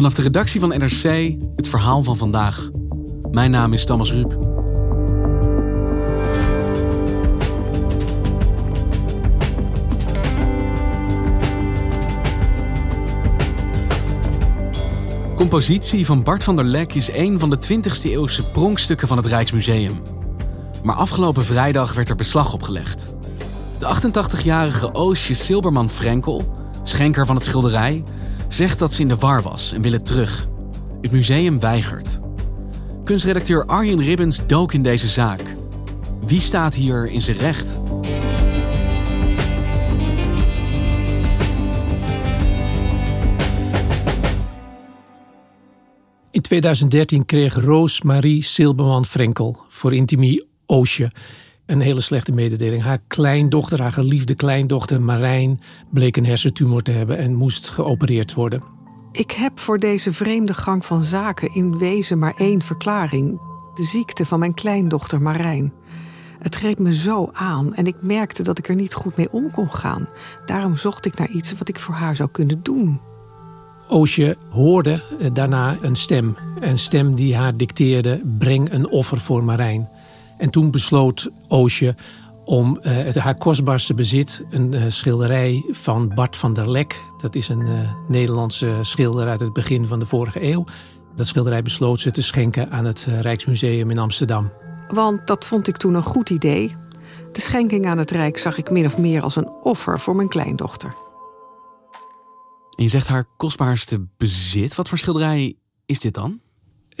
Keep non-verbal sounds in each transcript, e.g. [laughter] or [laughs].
Vanaf de redactie van NRC het verhaal van vandaag. Mijn naam is Thomas Ruip. compositie van Bart van der Lek is een van de 20e eeuwse pronkstukken van het Rijksmuseum. Maar afgelopen vrijdag werd er beslag op gelegd. De 88-jarige Oosje Silberman Frenkel, schenker van het schilderij, zegt dat ze in de war was en wil het terug. Het museum weigert. Kunstredacteur Arjen Ribbens dook in deze zaak. Wie staat hier in zijn recht? In 2013 kreeg Roos Marie Silberman Frenkel voor Intimie Oosje een hele slechte mededeling. Haar kleindochter, haar geliefde kleindochter Marijn, bleek een hersentumor te hebben en moest geopereerd worden. Ik heb voor deze vreemde gang van zaken in wezen maar één verklaring: de ziekte van mijn kleindochter Marijn. Het greep me zo aan en ik merkte dat ik er niet goed mee om kon gaan. Daarom zocht ik naar iets wat ik voor haar zou kunnen doen. Oosje hoorde eh, daarna een stem. Een stem die haar dicteerde: breng een offer voor Marijn. En toen besloot Oosje om uh, het, haar kostbaarste bezit, een uh, schilderij van Bart van der Lek. Dat is een uh, Nederlandse schilder uit het begin van de vorige eeuw. Dat schilderij besloot ze te schenken aan het Rijksmuseum in Amsterdam. Want dat vond ik toen een goed idee. De schenking aan het Rijk zag ik min of meer als een offer voor mijn kleindochter. En je zegt haar kostbaarste bezit. Wat voor schilderij is dit dan?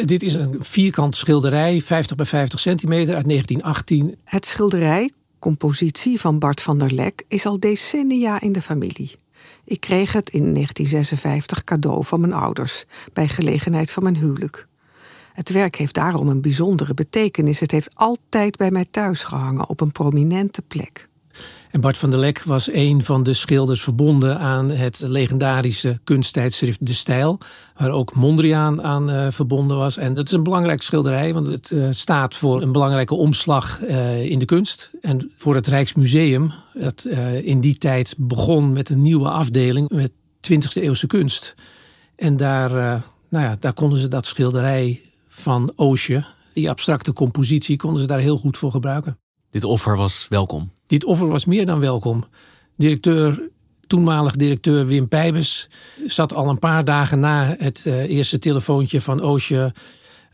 Dit is een vierkant schilderij, 50 bij 50 centimeter uit 1918. Het schilderij, compositie van Bart van der Lek, is al decennia in de familie. Ik kreeg het in 1956 cadeau van mijn ouders, bij gelegenheid van mijn huwelijk. Het werk heeft daarom een bijzondere betekenis. Het heeft altijd bij mij thuis gehangen op een prominente plek. En Bart van der Lek was een van de schilders verbonden aan het legendarische kunsttijdschrift De Stijl, waar ook Mondriaan aan uh, verbonden was. En dat is een belangrijk schilderij, want het uh, staat voor een belangrijke omslag uh, in de kunst. En voor het Rijksmuseum, dat in die tijd begon met een nieuwe afdeling met 20e eeuwse kunst. En daar, nou ja, daar konden ze dat schilderij van Oosje, die abstracte compositie, konden ze daar heel goed voor gebruiken. Dit offer was welkom. Dit offer was meer dan welkom. Directeur, toenmalig directeur Wim Pijbers zat al een paar dagen na het uh, eerste telefoontje van Oosje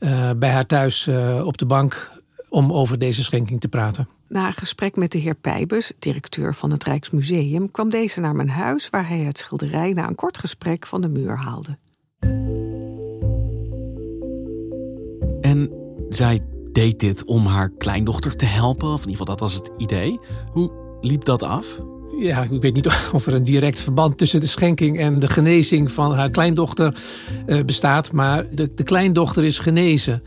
uh, bij haar thuis uh, op de bank om over deze schenking te praten. Na een gesprek met de heer Pijbers, directeur van het Rijksmuseum, kwam deze naar mijn huis waar hij het schilderij na een kort gesprek van de muur haalde. En zij deed dit om haar kleindochter te helpen. Of in ieder geval, dat was het idee. Hoe liep dat af? Ja, ik weet niet [laughs] of er een direct verband tussen de schenking en de genezing van haar kleindochter uh, bestaat. Maar de, de, kleindochter is genezen.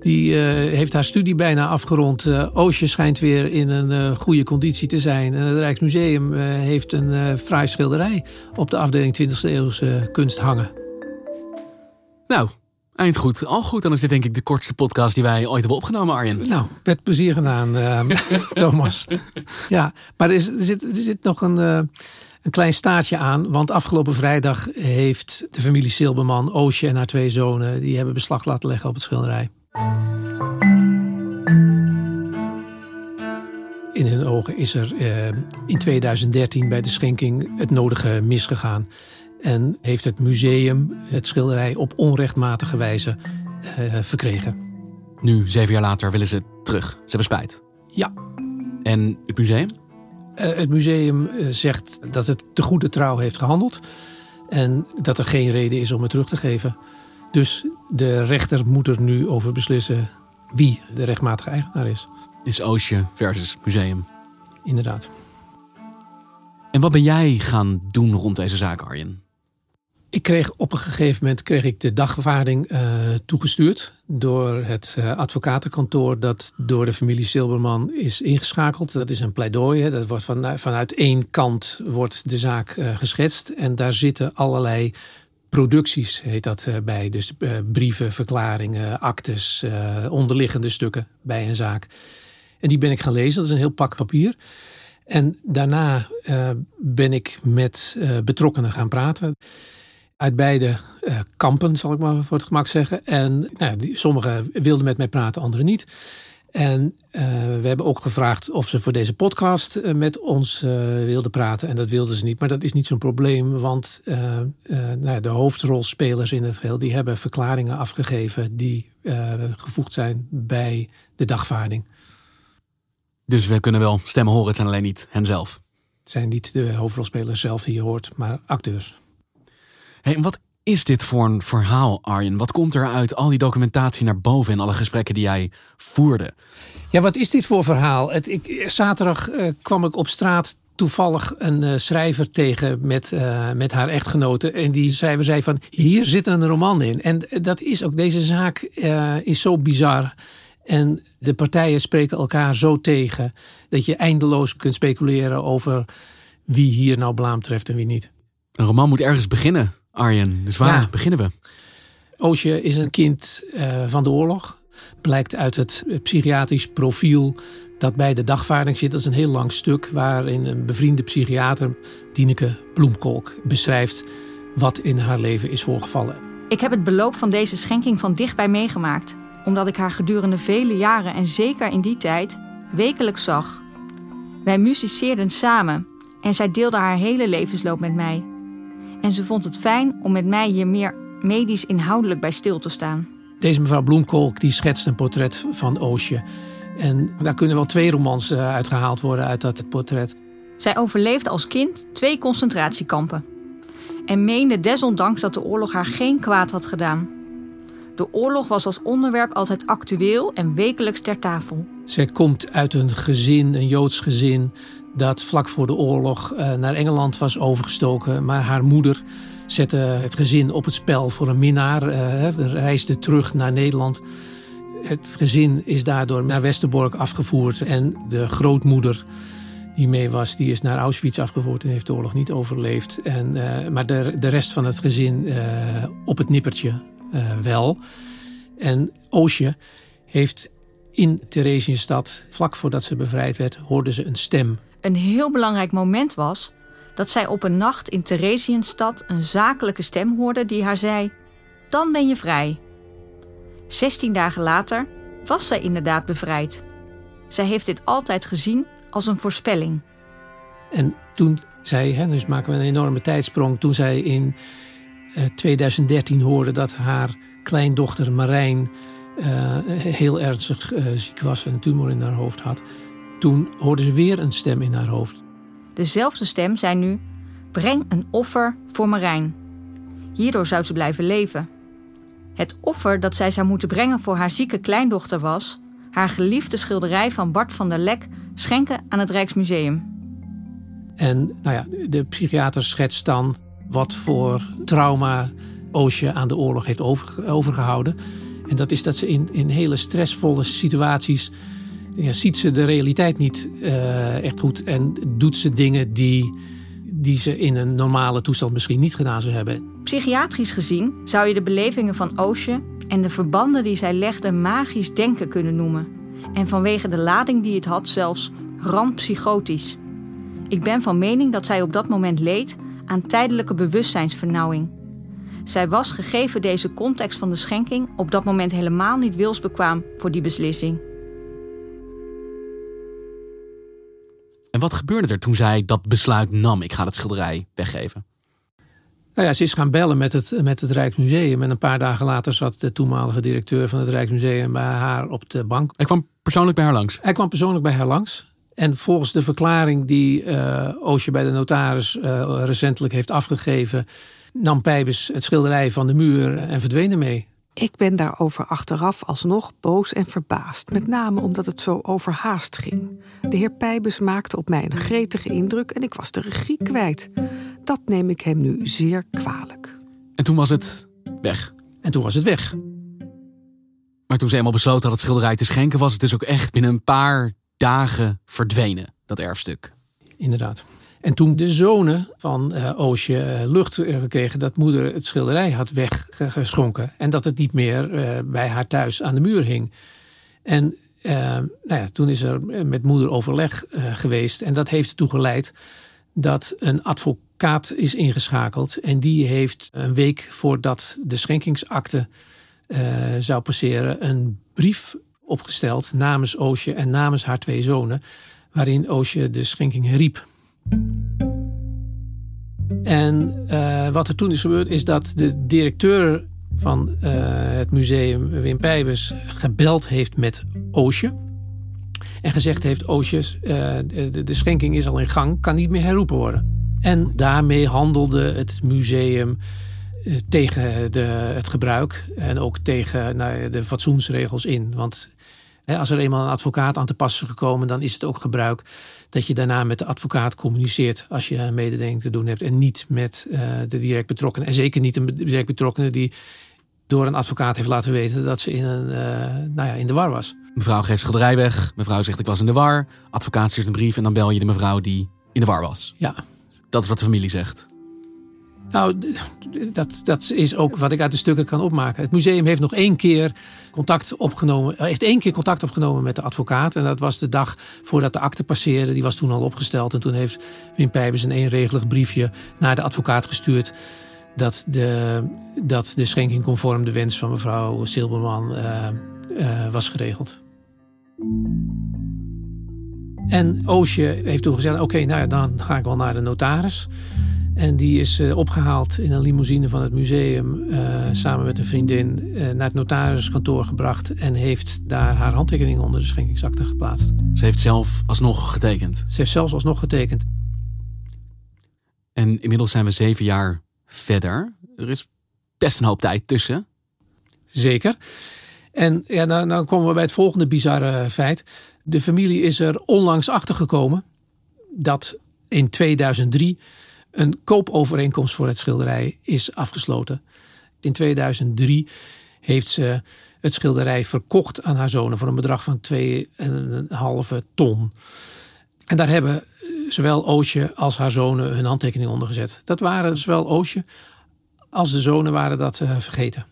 Die uh, heeft haar studie bijna afgerond. Uh, Oosje schijnt weer in een goede conditie te zijn. En het Rijksmuseum heeft een fraai schilderij op de afdeling 20e eeuwse kunst hangen. Nou, Eind goed, al goed. Dan is dit denk ik de kortste podcast die wij ooit hebben opgenomen, Arjen. Nou, met plezier gedaan, uh, [laughs] Thomas. Ja, maar er, is, er, zit, er zit nog een, uh, een klein staartje aan. Want afgelopen vrijdag heeft de familie Silberman, Oosje en haar twee zonen... die hebben beslag laten leggen op het schilderij. In hun ogen is er uh, in 2013 bij de schenking het nodige misgegaan. En heeft het museum het schilderij op onrechtmatige wijze uh, verkregen. Nu, zeven jaar later, willen ze terug. Ze hebben spijt. Ja. En het museum? Uh, het museum eh, zegt dat het te goede trouw heeft gehandeld. En dat er geen reden is om het terug te geven. Dus de rechter moet er nu over beslissen wie de rechtmatige eigenaar is. Is Oosje versus museum. Inderdaad. En wat ben jij gaan doen rond deze zaak, Arjen? Ik kreeg op een gegeven moment kreeg ik de dagvaarding uh, toegestuurd door het uh, advocatenkantoor dat door de familie Silberman is ingeschakeld. Dat is een pleidooi. Hè. Dat wordt van, vanuit één kant wordt de zaak uh, geschetst en daar zitten allerlei producties, heet dat bij. Dus brieven, verklaringen, actes, onderliggende stukken bij een zaak. En die ben ik gaan lezen. Dat is een heel pak papier. En daarna ben ik met betrokkenen gaan praten uit beide uh, kampen, zal ik maar voor het gemak zeggen. En nou, die, sommigen wilden met mij praten, anderen niet. En uh, we hebben ook gevraagd of ze voor deze podcast uh, met ons wilden praten. En dat wilden ze niet. Maar dat is niet zo'n probleem, want nou, de hoofdrolspelers in het geheel... die hebben verklaringen afgegeven die gevoegd zijn bij de dagvaarding. Dus we kunnen wel stemmen horen, het zijn alleen niet hen zelf. Het zijn niet de hoofdrolspelers zelf die je hoort, maar acteurs. Hey, wat is dit voor een verhaal, Arjen? Wat komt er uit al die documentatie naar boven in alle gesprekken die jij voerde? Ja, wat is dit voor verhaal? Het, ik, zaterdag uh, kwam ik op straat toevallig een uh, schrijver tegen met, uh, met haar echtgenote. En die schrijver zei van, hier zit een roman in. En dat is ook, deze zaak is zo bizar. En de partijen spreken elkaar zo tegen... dat je eindeloos kunt speculeren over wie hier nou blaam treft en wie niet. Een roman moet ergens beginnen. Arjen. Dus waar beginnen we? Oosje is een kind uh, van de oorlog. Blijkt uit het psychiatrisch profiel dat bij de dagvaarding zit. Dat is een heel lang stuk waarin een bevriende psychiater, Dieneke Bloemkolk, beschrijft wat in haar leven is voorgevallen. Ik heb het beloop van deze schenking van dichtbij meegemaakt, omdat ik haar gedurende vele jaren en zeker in die tijd wekelijks zag. Wij musiceerden samen en zij deelde haar hele levensloop met mij. En ze vond het fijn om met mij hier meer medisch inhoudelijk bij stil te staan. Deze mevrouw Bloemkolk die schetst een portret van Oosje. En daar kunnen wel twee romans eh, uitgehaald worden uit dat portret. Zij overleefde als kind twee concentratiekampen. En meende desondanks dat de oorlog haar geen kwaad had gedaan. De oorlog was als onderwerp altijd actueel en wekelijks ter tafel. Zij komt uit een gezin, een Joods gezin, dat vlak voor de oorlog uh, naar Engeland was overgestoken. Maar haar moeder zette het gezin op het spel voor een minnaar, uh, reisde terug naar Nederland. Het gezin is daardoor naar Westerbork afgevoerd. En de grootmoeder die mee was, die is naar Auschwitz afgevoerd en heeft de oorlog niet overleefd. En, uh, maar de, de rest van het gezin op het nippertje wel. En Oosje heeft in Theresienstad, vlak voordat ze bevrijd werd, hoorde ze een stem een heel belangrijk moment was dat zij op een nacht in Theresienstad een zakelijke stem hoorde die haar zei: Dan ben je vrij. Zestien dagen later was zij inderdaad bevrijd. Zij heeft dit altijd gezien als een voorspelling. En toen zij, hè, dus maken we een enorme tijdsprong, toen zij in uh, eh, 2013 hoorde dat haar kleindochter Marijn uh, heel ernstig uh, ziek was en een tumor in haar hoofd had, toen hoorde ze weer een stem in haar hoofd. Dezelfde stem zei nu: Breng een offer voor Marijn. Hierdoor zou ze blijven leven. Het offer dat zij zou moeten brengen voor haar zieke kleindochter was haar geliefde schilderij van Bart van der Lek schenken aan het Rijksmuseum. En nou ja, de psychiater schetst dan wat voor trauma Oosje aan de oorlog heeft overgehouden. En dat is dat ze in, in hele stressvolle situaties ja, ziet ze de realiteit niet uh, echt goed en doet ze dingen die, die ze in een normale toestand misschien niet gedaan zou hebben. Psychiatrisch gezien zou je de belevingen van Oosje en de verbanden die zij legde magisch denken kunnen noemen. En vanwege de lading die het had zelfs randpsychotisch. Ik ben van mening dat zij op dat moment leed aan tijdelijke bewustzijnsvernauwing. Zij was, gegeven deze context van de schenking, op dat moment helemaal niet wilsbekwaam voor die beslissing. En wat gebeurde er toen zij dat besluit nam? Ik ga het schilderij weggeven. Nou ja, ze is gaan bellen met het, met het Rijksmuseum. En een paar dagen later zat de toenmalige directeur van het Rijksmuseum bij haar op de bank. Hij kwam persoonlijk bij haar langs? Hij kwam persoonlijk bij haar langs. En volgens de verklaring die uh, Oosje bij de notaris uh, recentelijk heeft afgegeven, nam Pijbes het schilderij van de muur en verdween ermee. Ik ben daarover achteraf alsnog boos en verbaasd, met name omdat het zo overhaast ging. De heer Pijbes maakte op mij een gretige indruk en ik was de regie kwijt. Dat neem ik hem nu zeer kwalijk. En toen was het weg. En toen was het weg. Maar toen ze eenmaal besloten had het schilderij te schenken, was het dus ook echt binnen een paar dagen verdwenen, dat erfstuk. Inderdaad. En toen de zonen van uh, Oosje uh, lucht kregen dat moeder het schilderij had weggeschonken. En dat het niet meer bij haar thuis aan de muur hing. En nou ja, toen is er met moeder overleg geweest. En dat heeft ertoe geleid dat een advocaat is ingeschakeld. En die heeft een week voordat de schenkingsakte zou passeren, een brief opgesteld namens Oosje en namens haar twee zonen. Waarin Oosje de schenking herriep. En uh, wat er toen is gebeurd, is dat de directeur van uh, het museum, Wim Pijbers, gebeld heeft met Oosje. En gezegd heeft: Oosje, de, de, schenking is al in gang, kan niet meer herroepen worden. En daarmee handelde het museum tegen de, het gebruik en ook tegen nou, de fatsoensregels in. Want als er eenmaal een advocaat aan te passen is gekomen, dan is het ook gebruik dat je daarna met de advocaat communiceert als je een mededeling te doen hebt en niet met uh, de direct betrokkenen. En zeker niet een direct betrokkenen die door een advocaat heeft laten weten dat ze in, een, uh, nou ja, in de war was. Mevrouw geeft schilderij weg, mevrouw zegt ik was in de war, advocaat stuurt een brief en dan bel je de mevrouw die in de war was. Ja. Dat is wat de familie zegt. Nou, dat, dat is ook wat ik uit de stukken kan opmaken. Het museum heeft nog één keer contact opgenomen, eh, heeft één keer contact opgenomen met de advocaat. En dat was de dag voordat de akte passeerde. Die was toen al opgesteld. En toen heeft Wim Pijbers een eenregelig briefje naar de advocaat gestuurd. Dat de, dat de schenking conform de wens van mevrouw Silberman uh, uh, was geregeld. En Oosje heeft toen gezegd: Oké, nou ja, dan ga ik wel naar de notaris. En die is uh, opgehaald in een limousine van het museum. Uh, samen met een vriendin uh, naar het notariskantoor gebracht. En heeft daar haar handtekening onder de schenkingsakte geplaatst. Ze heeft zelf alsnog getekend. Ze heeft zelfs alsnog getekend. En inmiddels zijn we zeven jaar verder. Er is best een hoop tijd tussen. Zeker. En ja, nou, nou komen we bij het volgende bizarre feit. De familie is er onlangs achter gekomen dat in 2003 een koopovereenkomst voor het schilderij is afgesloten. In 2003 heeft ze het schilderij verkocht aan haar zonen voor een bedrag van 2,5 ton. En daar hebben zowel Oosje als haar zonen hun handtekening onder gezet. Dat waren zowel Oosje als de zonen waren dat uh, vergeten.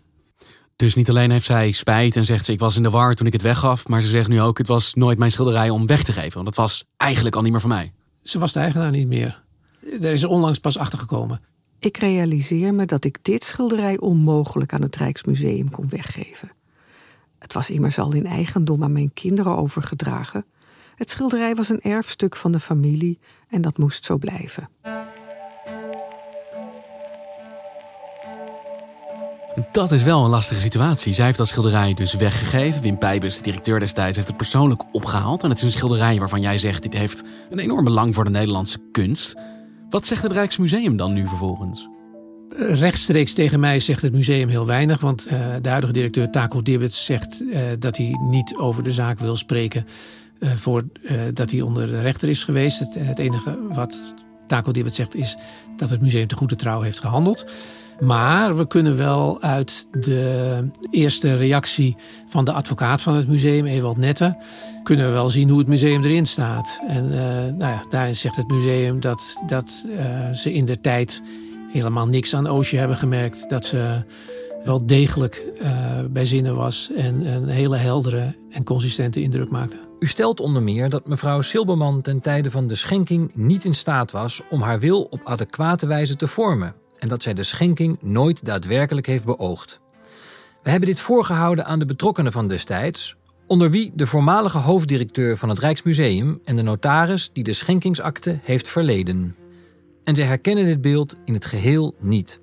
Dus niet alleen heeft zij spijt en zegt ze ik was in de war toen ik het weggaf, maar ze zegt nu ook het was nooit mijn schilderij om weg te geven, want dat was eigenlijk al niet meer van mij. Ze was de eigenaar niet meer. Daar is onlangs pas achter gekomen. Ik realiseer me dat ik dit schilderij onmogelijk aan het Rijksmuseum kon weggeven. Het was immers al in eigendom aan mijn kinderen overgedragen. Het schilderij was een erfstuk van de familie en dat moest zo blijven. Dat is wel een lastige situatie. Zij heeft dat schilderij dus weggegeven. Wim Pijbus, de directeur destijds, heeft het persoonlijk opgehaald. En het is een schilderij waarvan jij zegt... dit heeft een enorm belang voor de Nederlandse kunst. Wat zegt het Rijksmuseum dan nu vervolgens? Rechtstreeks tegen mij zegt het museum heel weinig. Want uh, de huidige directeur Taco Dibbets zegt uh, dat hij niet over de zaak wil spreken... Uh, voordat hij onder de rechter is geweest. Het, het enige wat Taco Dibbets zegt is dat het museum te goede trouw heeft gehandeld... Maar we kunnen wel uit de eerste reactie van de advocaat van het museum, Ewald Nette, kunnen we wel zien hoe het museum erin staat. En uh, nou ja, daarin zegt het museum dat, dat uh, ze in de tijd helemaal niks aan Oosje hebben gemerkt. Dat ze wel degelijk uh, bij zinnen was en een hele heldere en consistente indruk maakte. U stelt onder meer dat mevrouw Silberman ten tijde van de schenking niet in staat was om haar wil op adequate wijze te vormen en dat zij de schenking nooit daadwerkelijk heeft beoogd. We hebben dit voorgehouden aan de betrokkenen van destijds, onder wie de voormalige hoofddirecteur van het Rijksmuseum en de notaris die de schenkingsakte heeft verleden. En zij herkennen dit beeld in het geheel niet.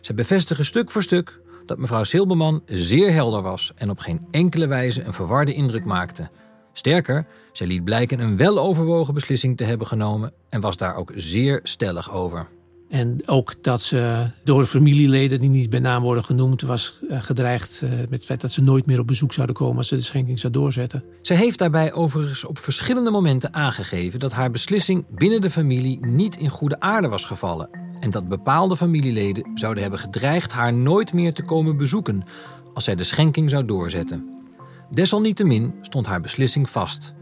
Zij bevestigen stuk voor stuk dat mevrouw Silberman zeer helder was en op geen enkele wijze een verwarde indruk maakte. Sterker, zij liet blijken een weloverwogen beslissing te hebben genomen en was daar ook zeer stellig over. En ook dat ze door de familieleden die niet bij naam worden genoemd, was eh, gedreigd eh, met het feit dat ze nooit meer op bezoek zouden komen als ze de schenking zou doorzetten. Ze heeft daarbij overigens op verschillende momenten aangegeven dat haar beslissing binnen de familie niet in goede aarde was gevallen. en dat bepaalde familieleden zouden hebben gedreigd haar nooit meer te komen bezoeken als zij de schenking zou doorzetten. Desalniettemin stond haar beslissing vast.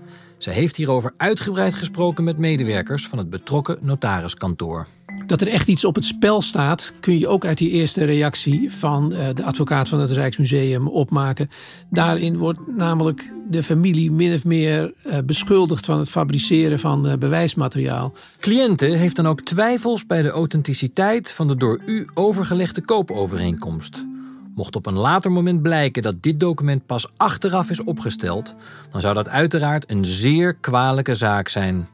Zij heeft hierover uitgebreid gesproken met medewerkers van het betrokken notariskantoor. Dat er echt iets op het spel staat, kun je ook uit die eerste reactie van eh, de advocaat van het Rijksmuseum opmaken. Daarin wordt namelijk de familie min of meer eh, beschuldigd van het fabriceren van eh, bewijsmateriaal. Cliënten heeft dan ook twijfels bij de authenticiteit van de door u overgelegde koopovereenkomst. Mocht op een later moment blijken dat dit document pas achteraf is opgesteld, dan zou dat uiteraard een zeer kwalijke zaak zijn.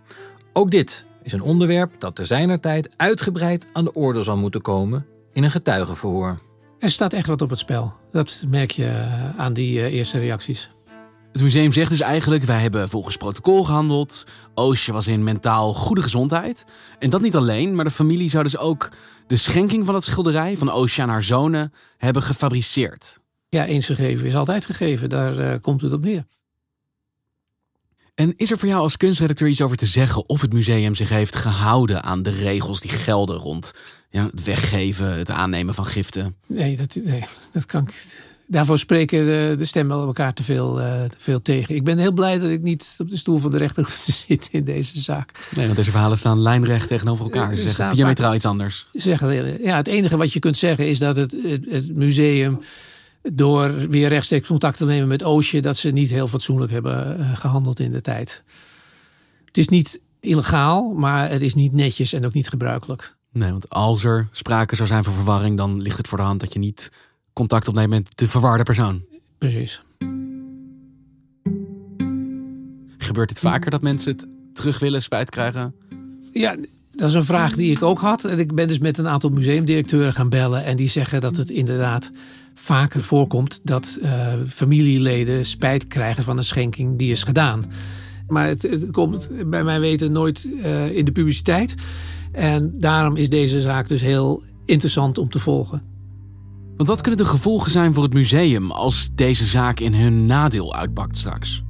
Ook dit is een onderwerp dat te zijner tijd uitgebreid aan de orde zal moeten komen in een getuigenverhoor. Er staat echt wat op het spel. Dat merk je eh, aan die eh, eerste reacties. Het museum zegt dus eigenlijk: wij hebben volgens protocol gehandeld. Oosje was in mentaal goede gezondheid. En dat niet alleen, maar de familie zou dus ook de schenking van het schilderij van Oosje aan haar zonen hebben gefabriceerd. Ja, eens gegeven is altijd gegeven. Daar uh, komt het op neer. En is er voor jou als kunstredacteur iets over te zeggen of het museum zich heeft gehouden aan de regels die gelden rond ja, het weggeven, het aannemen van giften? Nee, dat, nee, dat kan ik. Daarvoor spreken de, de stemmen elkaar te veel, uh, te veel tegen. Ik ben heel blij dat ik niet op de stoel van de rechter hoef te [laughs] zitten in deze zaak. Nee, want deze verhalen staan lijnrecht tegenover elkaar. Ze zeggen diametraal iets anders. Zeggen, ja, het enige wat je kunt zeggen is dat het, het, het museum door weer rechtstreeks contact te nemen met Oosje, dat ze niet heel fatsoenlijk hebben eh, gehandeld in de tijd. Het is niet illegaal, maar het is niet netjes en ook niet gebruikelijk. Nee, want als er sprake zou zijn van verwarring, dan ligt het voor de hand dat je niet contact opneemt met de verwarde persoon. Precies. Gebeurt het vaker dat mensen het terug willen, spijt krijgen? Ja, dat is een vraag die ik ook had. En ik ben dus met een aantal museumdirecteuren gaan bellen. En die zeggen dat het inderdaad vaker voorkomt dat uh, familieleden spijt krijgen van een schenking die is gedaan. Maar het, het komt bij mij weten nooit uh, in de publiciteit. En daarom is deze zaak dus heel interessant om te volgen. Wat kunnen de gevolgen zijn voor het museum als deze zaak in hun nadeel uitpakt straks?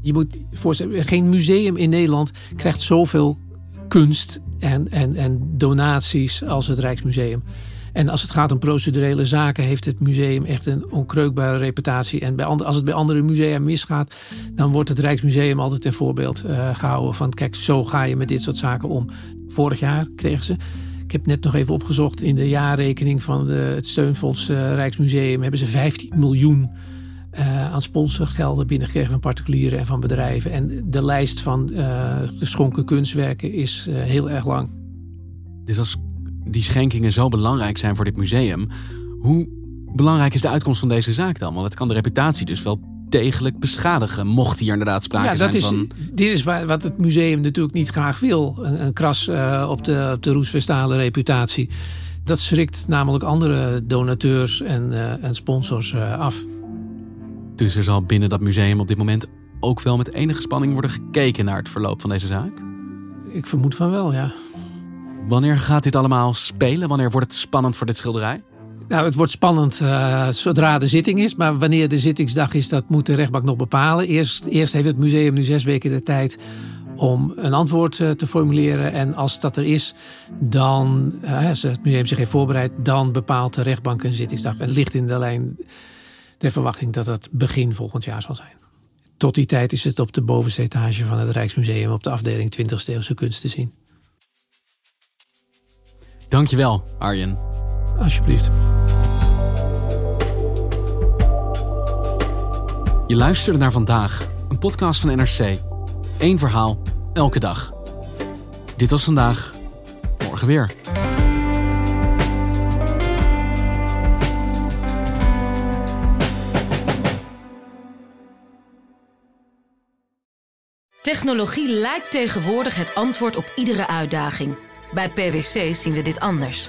Je moet voorstellen, geen museum in Nederland krijgt zoveel kunst en, en, en donaties als het Rijksmuseum. En als het gaat om procedurele zaken, heeft het museum echt een onkreukbare reputatie. En bij als het bij andere musea misgaat, dan wordt het Rijksmuseum altijd ten voorbeeld uh, gehouden van: kijk, zo ga je met dit soort zaken om. Vorig jaar kregen ze. Ik heb net nog even opgezocht. In de jaarrekening van het Steunfonds uh, Rijksmuseum hebben ze 15 miljoen uh, aan sponsorgelden binnengekregen van particulieren en van bedrijven. En de lijst van uh, geschonken kunstwerken is heel erg lang. Dus als die schenkingen zo belangrijk zijn voor dit museum, hoe belangrijk is de uitkomst van deze zaak dan? Want het kan de reputatie dus wel degelijk beschadigen, mocht hier inderdaad sprake ja, dat zijn is, van... Dit is wat het museum natuurlijk niet graag wil. Een, een kras op de, op de roesvestale reputatie. Dat schrikt namelijk andere donateurs en, en sponsors af. Dus er zal binnen dat museum op dit moment ook wel met enige spanning worden gekeken naar het verloop van deze zaak? Ik vermoed van wel, ja. Wanneer gaat dit allemaal spelen? Wanneer wordt het spannend voor dit schilderij? Nou, het wordt spannend uh, zodra de zitting is. Maar wanneer de zittingsdag is, dat moet de rechtbank nog bepalen. Eerst, eerst heeft het museum nu zes weken de tijd om een antwoord uh, te formuleren. En als dat er is, dan, als het museum zich heeft voorbereid, dan bepaalt de rechtbank een zittingsdag. En ligt in de lijn de verwachting dat het begin volgend jaar zal zijn. Tot die tijd is het op de bovenste etage van het Rijksmuseum op de afdeling 20e eeuwse kunst te zien. Dankjewel, Arjen. Alsjeblieft. Je luisterde naar vandaag, een podcast van NRC. Eén verhaal, elke dag. Dit was vandaag, morgen weer. Technologie lijkt tegenwoordig het antwoord op iedere uitdaging. Bij PwC zien we dit anders.